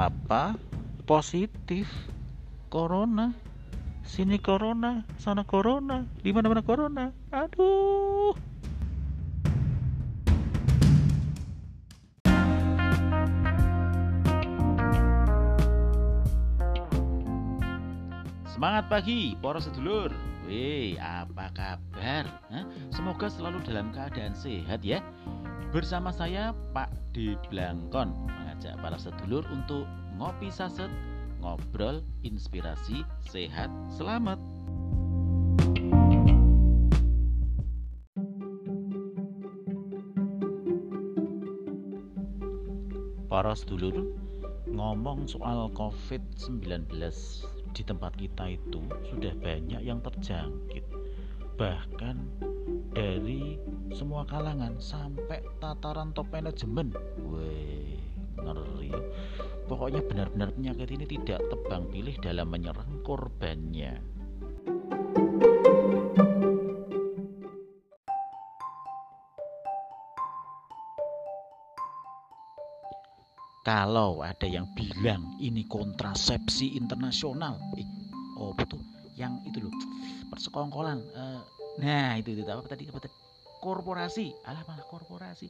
apa positif corona sini corona sana corona di mana mana corona aduh Semangat pagi, para sedulur. Wih, apa kabar? Hah? Semoga selalu dalam keadaan sehat ya. Bersama saya Pak D. Blangkon mengajak para sedulur untuk ngopi saset, ngobrol, inspirasi, sehat, selamat. Para sedulur, ngomong soal COVID-19 di tempat kita itu sudah banyak yang terjangkit bahkan dari semua kalangan sampai tataran top manajemen weh ngeri. Pokoknya benar-benar penyakit ini tidak tebang pilih dalam menyerang korbannya. Kalau ada yang bilang ini kontrasepsi internasional eh, oh betul. Yang itu loh persekongkolan uh, nah itu itu apa tadi apa tadi? Korporasi. Alah malah korporasi.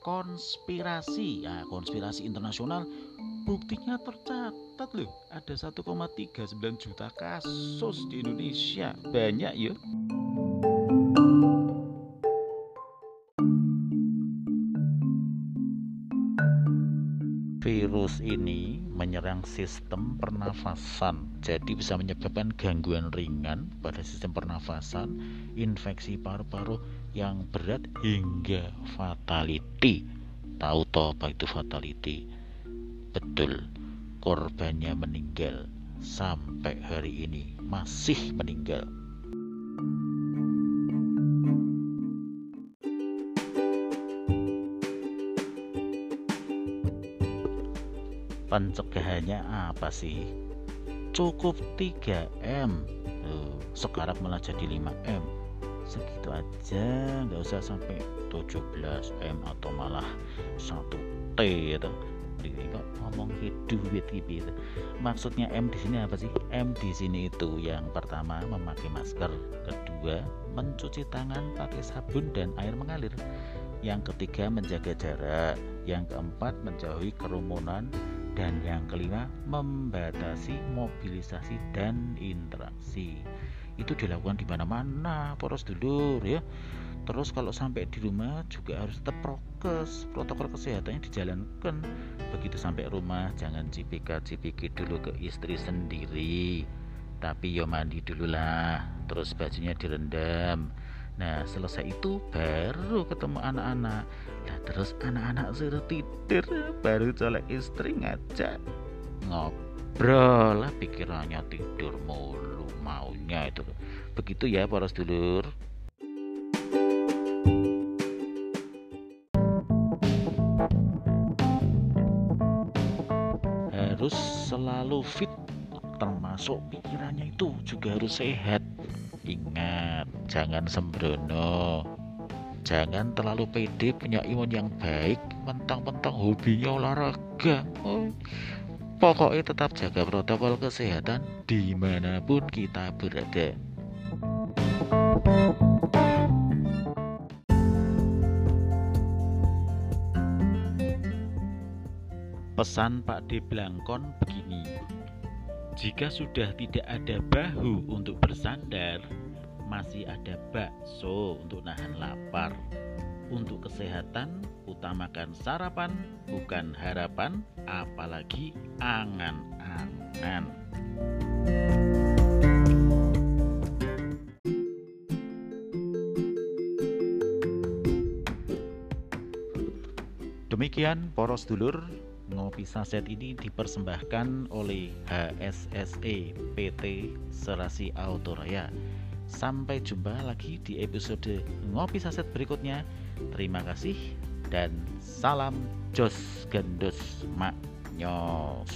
Konspirasi. Ya konspirasi internasional buktinya tercatat loh. Ada 1,39 juta kasus di Indonesia. Banyak ya virus ini menyerang sistem pernafasan. Jadi bisa menyebabkan gangguan ringan pada sistem pernafasan infeksi paru-paru yang berat hingga fatality. Tahu toh apa itu fatality? Betul korbannya meninggal. Sampai hari ini masih meninggal pencegahannya apa sih? Cukup 3M Tuh, sekarang malah jadi 5M segitu aja nggak usah sampai 17M atau malah 1T gitu kok ngomong duit gitu maksudnya M di sini apa sih? M di sini itu yang pertama memakai masker. Kedua mencuci tangan pakai sabun dan air mengalir. Yang ketiga menjaga jarak. Yang keempat menjauhi kerumunan dan yang kelima membatasi mobilisasi dan interaksi. Itu dilakukan di mana-mana poros dulur ya. Terus kalau sampai di rumah juga harus tetap prokes. Protokol kesehatannya dijalankan. Begitu sampai rumah jangan cipika cipiki dulu ke istri sendiri. Tapi yo mandi dulu lah. Terus bajunya direndam Nah selesai itu baru ketemu anak-anak. Nah terus anak-anak suruh tidur Baru colek istri ngajak Ngobrol. Lah pikirannya tidur mulu Maunya itu. Begitu ya para sedulur Harus selalu fit Termasuk pikirannya itu juga harus sehat Ingat, jangan sembrono. Jangan terlalu pede punya imun yang baik, mentang-mentang hobinya olahraga. Oh, pokoknya tetap jaga protokol kesehatan di mana pun kita berada. Pesan Pak D Blangkon begini jika sudah tidak ada bahu untuk bersandar, masih ada bakso untuk nahan lapar. Untuk kesehatan, utamakan sarapan, bukan harapan, apalagi angan-angan. Demikian poros dulur Ngopi Saset ini dipersembahkan oleh HSSE PT Serasi Autoraya. Sampai jumpa lagi di episode Ngopi Saset berikutnya. Terima kasih dan salam Jos Gendus Mak Nyos.